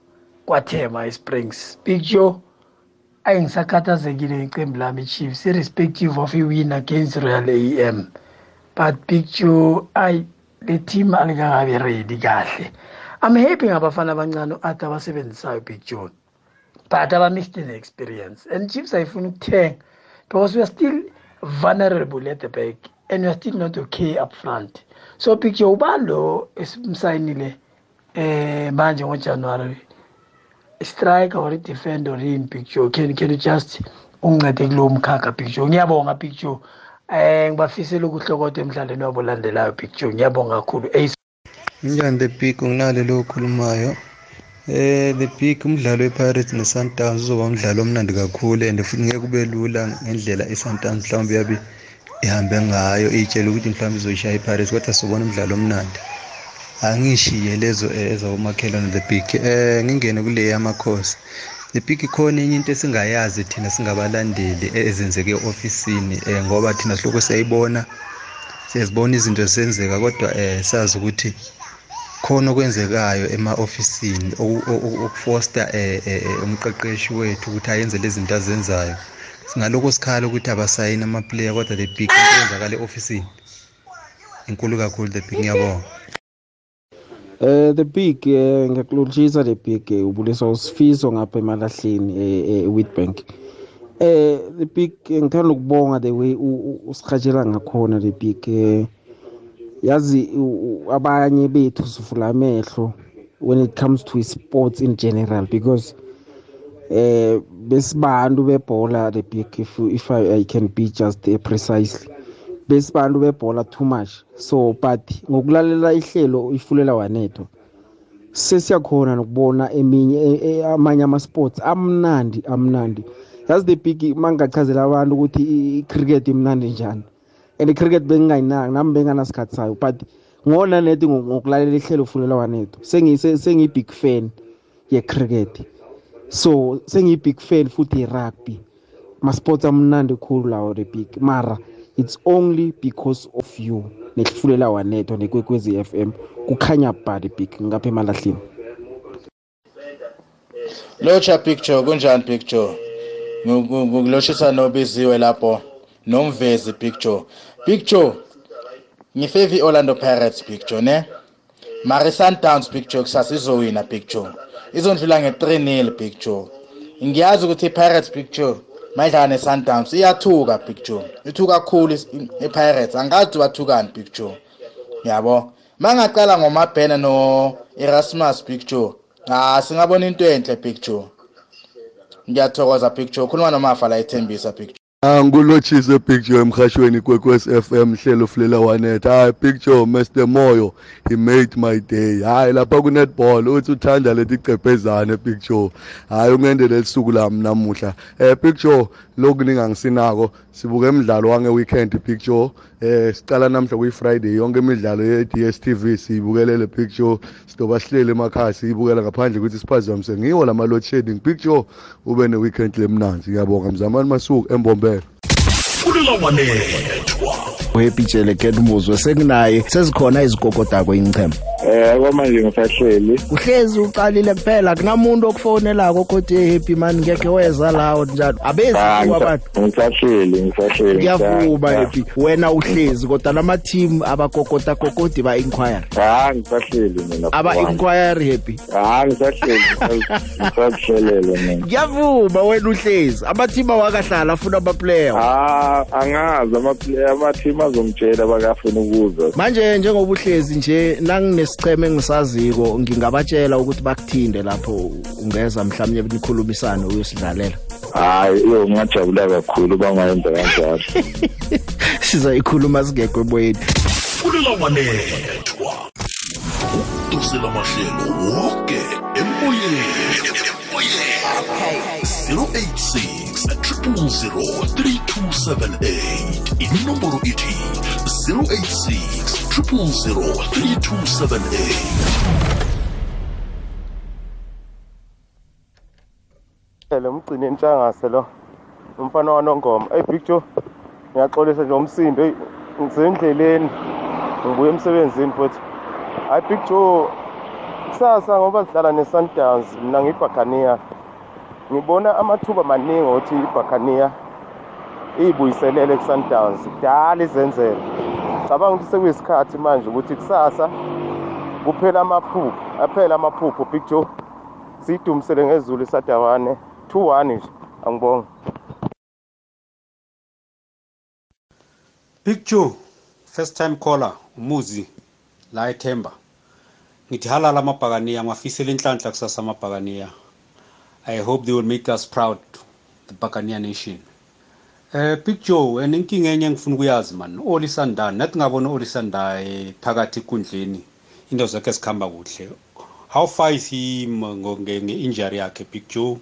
Kwathema esprings big joe ayi ngisakhathazekile iqembu lami ichiefs irrespective of iwin against royal am but big joe ayi le team alikakabi ready kahle. I'm happy ngabafana abancane ade abasebenzisayo big joe. But abamixed in experience. And chiefs ayifuna ukuthenga because we are still vulnerable at the back and we are still not okay up front. So picture uba lo esimsayinile eh manje ngojanuary striker or defender or in picture can can you just ungincede kulowo mkhakha picture ngiyabonga picture eh ngibafisela ukuhlokoda emdlalweni wabo landelayo picture ngiyabonga kakhulu. Njani the big nginalo lo okhulumayo. Eh the big umdlalo wePirates neSundowns uzoba umdlalo omnandi kakhulu and futhi ngeke kube lula ngendlela iSundowns mhlawumbe yabe ihambe ngayo itshela ukuthi mhlawumbe izoyishaya iPirates kodwa sobona umdlalo omnandi. Angishiye lezo ezawomakhelwane the big. Eh ngingene kule yamakhosi. The big khona enye into esingayazi thina singabalandeli ezenzeke e-ofisini eh ngoba thina siloko siyayibona siyazibona izinto zisenzeka kodwa eh sazi ukuthi khona okwenzekayo ema-ofisini ukufoster umqeqeshi wethu ukuthi ayenze lezi zinto azenzayo. Singalokho sikhala ukuthi abasayini amaplayer kodwa the big into eyenzakala e-ofisini. Inkulu kakhulu the big ngiyabonga. Eh the big eh ngiyakulotshisa the big eh, ubuliswa usifiso ngapha emalahleni eh eh. Eh the big ngithanda ukubonga the way u- u- usihatshela ngakhona the big yazi abanye bethu sivula amehlo when it comes to sports in general because eh besibantu bebhola the big if if I, I can be just uh, precisely besibantu bebhola too much. So but ngokulalela ihlelo ifulela waneto sesiyakhona nokubona eminye e- e- amanye ama-sports amnandi amnandi. Yazi the big mangachazela abantu ukuthi i-cricket imnandi njani? And i-cricket bengingayinaki nami benganasikhathi sayo but ngona neti ngo- ngokulalela ihlelo fulela se- sengiyi-big fan ye-cricket. So sengiyi-big fan futhi ye-rugby. Ma-sports amnandi khulu lawo the big mara it's only because of you nelifulela waneto nekwekwezi f m kukhanya ba the big ngapha emalahleni Locha picture kunjani picture? Ngikuloshisa nobiziwe lapho nomvezi picture. Picture ngifeva iOrlando Pirates picture ne. Mari Sundowns picture kusasa izowina picture. Izondlula nge3-0 picture. Ngiyazi ukuthi iPirates picture mayidlala neSundowns iyathuka picture. Ithuka kakhulu iPirates angazi bathukani picture. Yabo. Mangaqala ngomabhena no Erasmus picture. Ah singabona into enhle picture. Ngiyathokoza picture. Ukhuluma nomafa la ethembisa picture. Angulotshise picture emhashweni kwekwes FM hlelo fulela wanet. Hayi picture Mr Moyo he made my day. Hayi lapha ku netball uthi uthanda leti cepezane picture. Hayi ungendele lisuku lami namuhla eh picture lokhu ningangisinako sibuke imidlalo wange weekend picture. Eh siqala namhla kuyi Friday yonke imidlalo ye DStv siyibukelele picture. Sidoba sihlele emakhaya siyibukela ngaphandle ukuthi siphazamse ngiwo lama load shedding picture ube ne weekend lemnanzi ngiyabonga mzamani masuku embombela. Fulela wanethwa uhepitshele kedumuzwe sekunaye sezikhona izigogodako inchema Eh kwamanje ngisahleli. uhlezi uqalile kuphela kunamuntu okufonelako kodwa hey happy man ngeke weza lawo njalo abezi abantu Ngisahleli ngisahleli. ngiyavuma happy wena uhlezi kodwa lama team abagogota gogodi ba inquiry Ah ngisahleli mina. aba inquiry happy Ah ngisahleli. Ngisahlelele mina. [LAUGHS] ngiyavuma wena uhlezi amateam awakahlala afuna ama player Ah angazi ama player ama team azongitshela bakafuna ukuzwa. manje njengoba uhlezi nje nanginesicheme engisaziko ngingabatshela ukuthi bakuthinde lapho ungeza mhlawumnye nikhulumisane uyosidlalela. Hayi iyo ngajabula kakhulu bangayenza kanjalo. [LAUGHS] sizayikhuluma singekho eboyeni fulela wanethwa. Udosela mahlelo woke emoyeni. 086 3003278 inomboro ithi 086 3003278 lo mgcini entshangase lo. Umfana wanongoma. Hey big joe ngiyaxolisa nje umsindo. Hey ngisendleleni. Ngibuye emsebenzini futhi. Hayi big joe kusasa ngoba sidlala ne-sundowns. Mina ngibhakaniya ngibona amathuba maningi ukuthi ibhakaniya iyibuyiselele ku-sundowns kudala izenzele cabanga ukuthi sekuyisikhathi manje ukuthi kusasa kuphela amaphupho aphela amaphupho. Big joe siyidumisele ngezulu isadawane 2-1 nje angibonga Big Joe first time caller umuzi la eThemba. Ngithi halala amabhakaniya ngwafisela inhlanhla kusasa amabhakaniya. I hope they will make us proud the Buccaneer nation. Eh Big Joe wena inkinga enye engifuna ukuyazi man. Oli Sandane nathi ngabona Oli Sandane phakathi ekundleni into zakhe zikhamba kuhle. How far is he nge-injury yakhe Big Joe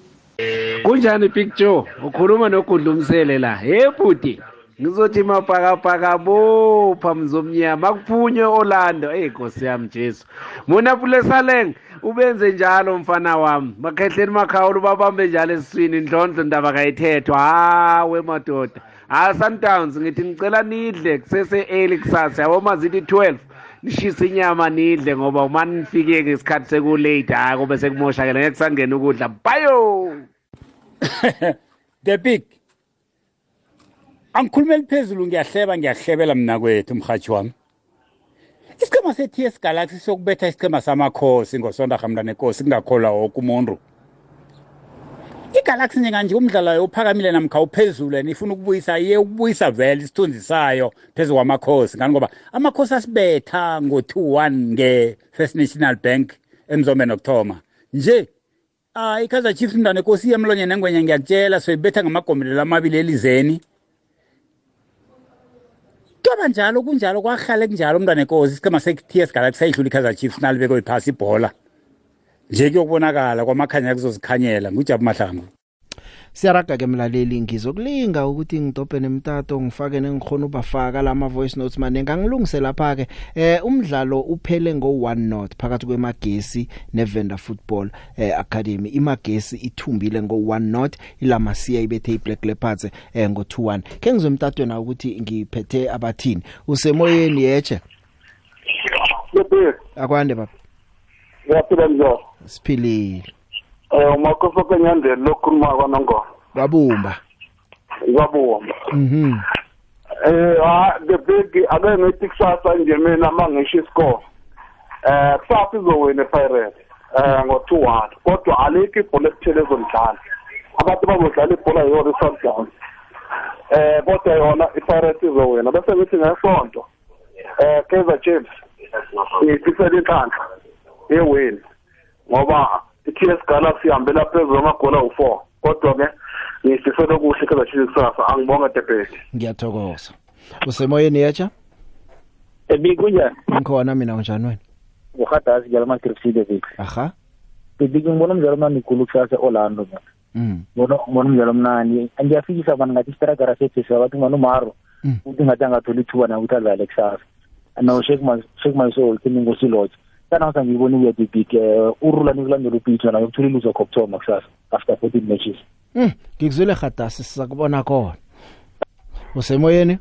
kunjani big joe ukhuluma nogudlumisele la. He bhuti ngizothi mapakapaka bopha mzomnyama kuphunywe orlando. Eyi nkosi yami jesu. Muna pulesaleng ubenze njalo mfana wami. Bakhehleni makhawula ubabambe njalo esiswini ndlondlo ndaba kayithethwa. Hawe madoda ha sundowns ngithi ngicela nidle kusese-early kusasa. Yabo mazithi 12 nishise inyama nidle ngoba uma nifike ngesikhathi sekulate hayi kube sekumoshakele ngeke kusangena ukudla. Bayo! [LAUGHS] The big. Angikhulumeli phezulu ngiyahleba ngiyahlebela mna kwethu mhathi wami. Isichema se-ts galaxy sokubetha isichema samakhosi ngosonda hamlane nkosi kungakholwa woke umuntu. Igalaxy njenganje umdlalo wayo uphakamile namkha uphezulu and ifuna ukubuyisa iye ukubuyisa vele isithunzi sayo phezu kwamakhosi. Ngani? Ngoba amakhosi asibetha ngo-2-1 nge-first national bank emzombeni okuthoma nje ah ikaizer chiefs mntwana enkosi iye emlonyeni engwenya ngiyakutshela soyibetha ngamagomelelo amabili elizeni. Kuyoba njalo kunjalo kwahlale kunjalo umntwana enkosi isichema se-ts galaxy sayidlula ikaizer chiefs nalibekwe phasi ibhola. Nje kuyokubonakala kwamakhanya kuzozikhanyela. Ngujabu mahlangu. Siyaraga ke mlaleli ngizokulinga ukuthi ngidobhe nemtato ngifake nengikhona ubafaka lama voice notes. Manenga ngilungise lapha ke eh umdlalo uphele ngo 1 not phakathi kwemagesi neVenda Football eh Academy. Imagesi ithumbile ngo 1 not ilamasiya ibethe iBlack Leopards eh ngo 2-1 ke ngizomtatwe na ukuthi ngiphethe abathini. Usemoyeni yeche akwande baba. Ngiyaphila njalo. siphilile. Eh umakhosi kenyandeni lokhuluma kwanongo. wabumba Ngiyabonga. mhm Eh ah the big ake ngithi kusasa nje mina mangisho iscore. Eh kusasa izowina iPirates eh ngo 2-1 kodwa alikho ibhola ekuthele ezomdlala. Abantu bazodlala ibhola yona iSundowns. Eh kodwa yona iPirates izowina bese ngithi ngesonto eh Kaizer Chiefs ngifisela inhlanhla yewin ngoba i-TS Galaxy ihambela phezulu amagoli awu4 kodwa ke ngifisela okuhle Kaizer Chiefs kusasa angibonga Debheki ngiyathokoza. Usemoyeni yecha ebi kunjani ngikhona mina unjani wena? Uhadazi njalo ama-gripside vik aha. Bebiki ngibona umdlalo omnandi khulu kusasa e-orlando mina. Mm. bona bona umdlalo omnani angiyafikisa abantu ngathi isitragara sethu siyabathi ngona umaro Mm. ukuthi ngathi angatholi ithuba nawo ukuthi adlale kusasa. No shake my shake my soul kimi ngosilotshe kanausa ngiyibona uyedi big um urulani kulandela upitho nayo ukuthola iluzo kokuthoma kusasa after fourteen matches Mm, ngikuzwile gadasi sizakubona khona. Usemoyeni?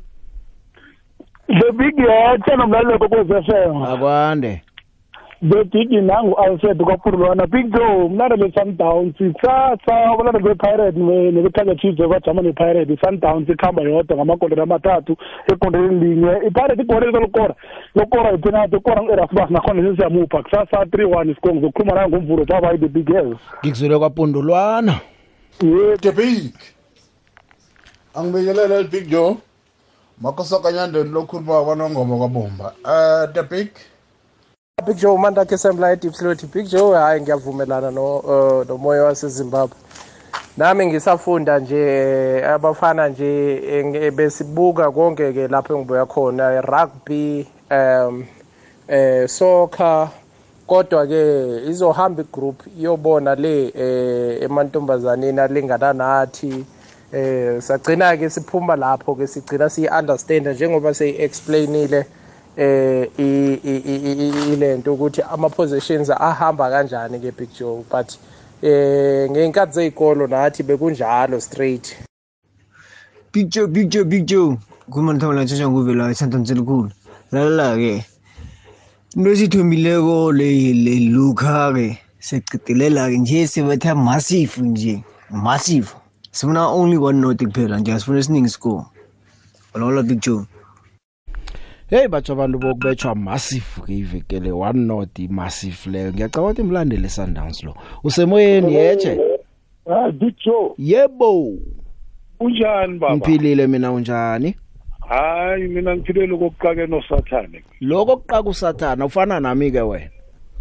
the big yethe nomlaleko kwezefm Akwande. The big nangu alfred kwaphurulwana big joe mlandeli sundowns. Kusasa abalandeli be-pirate ne-kaizer chiefs bajama ne-pirate i-sundowns ikhamba yodwa ngamagoleni amathathu egondeni linye. I-pirate igole lisolokora lokora ipenalty ikora ngu-erasmus nakhona sesiyamupha. Kusasa three one isikongo zokukhuluma nayo ngomvulo babayi the big yes Ngikuzwile kwapundulwana. yeah the big. Angibingelele big joe makosakanyandeni lokhuluma kwanongoma kwabomba uh the big. Big Joe Manda Kesembla eDeep Slot Big Joe hayi ngiyavumelana no uh, nomoya waseZimbabwe. Nami ngisafunda nje abafana nje besibuka konke ke lapho engibuya khona rugby um eh soccer. Kodwa ke izohamba igroup iyobona le eh emantombazaneni alingana nathi. Eh sagcina ke siphuma lapho ke sigcina siyi understand njengoba seyi explainile eh i- ilento ukuthi ama positions ahamba kanjani ke Big Joe but eh ngeenkathi zezikolo nathi bekunjalo straight Big Joe, Big Joe, Big Joe. Kuma nithola ntshontsha nguvela isantha elikhulu. Lalela ke. Into esithombileko le Luka ke seqedelela ke nje sibatha massive nje. Massive. Sifuna only one note kuphela nje asifuna esiningi score. Wala Big Joe. Hey batsho abantu bokubetshwa massive ke ivekele one not massive leyo ngiyacabanga ukuthi imlandele Sundowns lo usemoyeni yeche ah big joe yebo. Unjani baba? Ngiphilile mina unjani? Hayi mina ngiphilele kokuqake nosathane. Lokho kuqaka usathana ufana nami ke wena?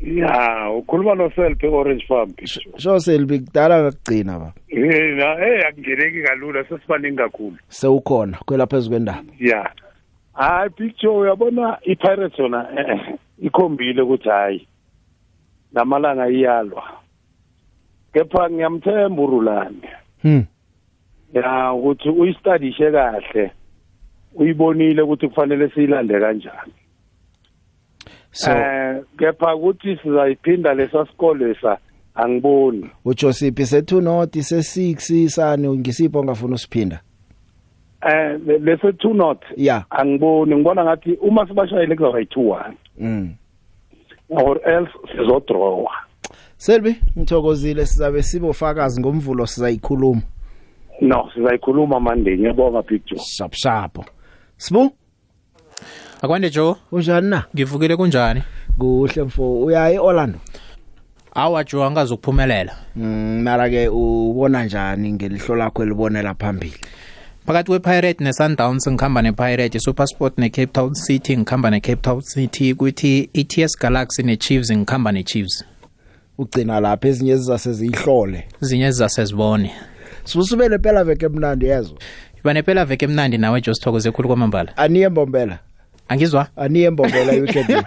Ya ukhuluma noself e-orange farm big joe sho selbi kudala ngakugcina ba Eh, na eh akungeneki kalula sesibaningi kakhulu. Sewukhona kwela phezulu kwendaba. Ya. Hayi picture uyabona i-pirates yona eh, ikhombile ukuthi hayi lamalanga iyalwa. Kepha ngiyamthemba urulani hmm. Ya ukuthi uyistadishe kahle uyibonile ukuthi kufanele siyilande kanjani. So eh kepha ukuthi sizayiphinda lesa sikole lesa angiboni. Utsho siphi se2 not se6 sani ngisipho ongafuna usiphinda? Eh le- lese two not ya angiboni ngibona ngathi uma sibashayele kuzaba yi-two one. Mm. Or else sizodrowa. Selbi ngithokozile sizabe sibofakazi ngomvulo sizayikhuluma. No sizayikhuluma monday ngiyabonga picture shap shap sibu? Akwande joe? Unjani na? Ngivukile kunjani? Kuhle mfo. Uya eOrlando? Awa joe angazi ukuphumelela mm mara ke ubona njani ngelihlo lakho elibonela phambili? Phakathi kwe-pirate ne-sundowns ngikhamba ne-pirate i-supersport ne-cape town city ngikhamba ne-cape town city kuthi i-ts galaxy ne-chiefs ngikhamba ne-chiefs. Ugcina lapha ezinye ezizaseziyihlole zinye zizasezibone sibusubele phela veke mnandi yezo. Iba nepela veke mnandi nawe jo sithokoze khulu kwamambala. Aniye mbombela. Angizwa? Aniye mbombela weekend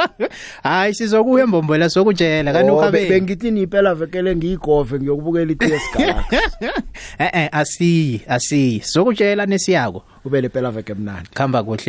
[LAUGHS] hayi sizokuya embombela sokutshela kanti Oh, be- uhabe bengithi niphela vekele ngiyigove ngiyokubukela i-TS Galaxy [LAUGHS] eh eh asiyi asiyi. Sokutshela nesiyako. Ubele phela veke mnandi. Khamba kuhle.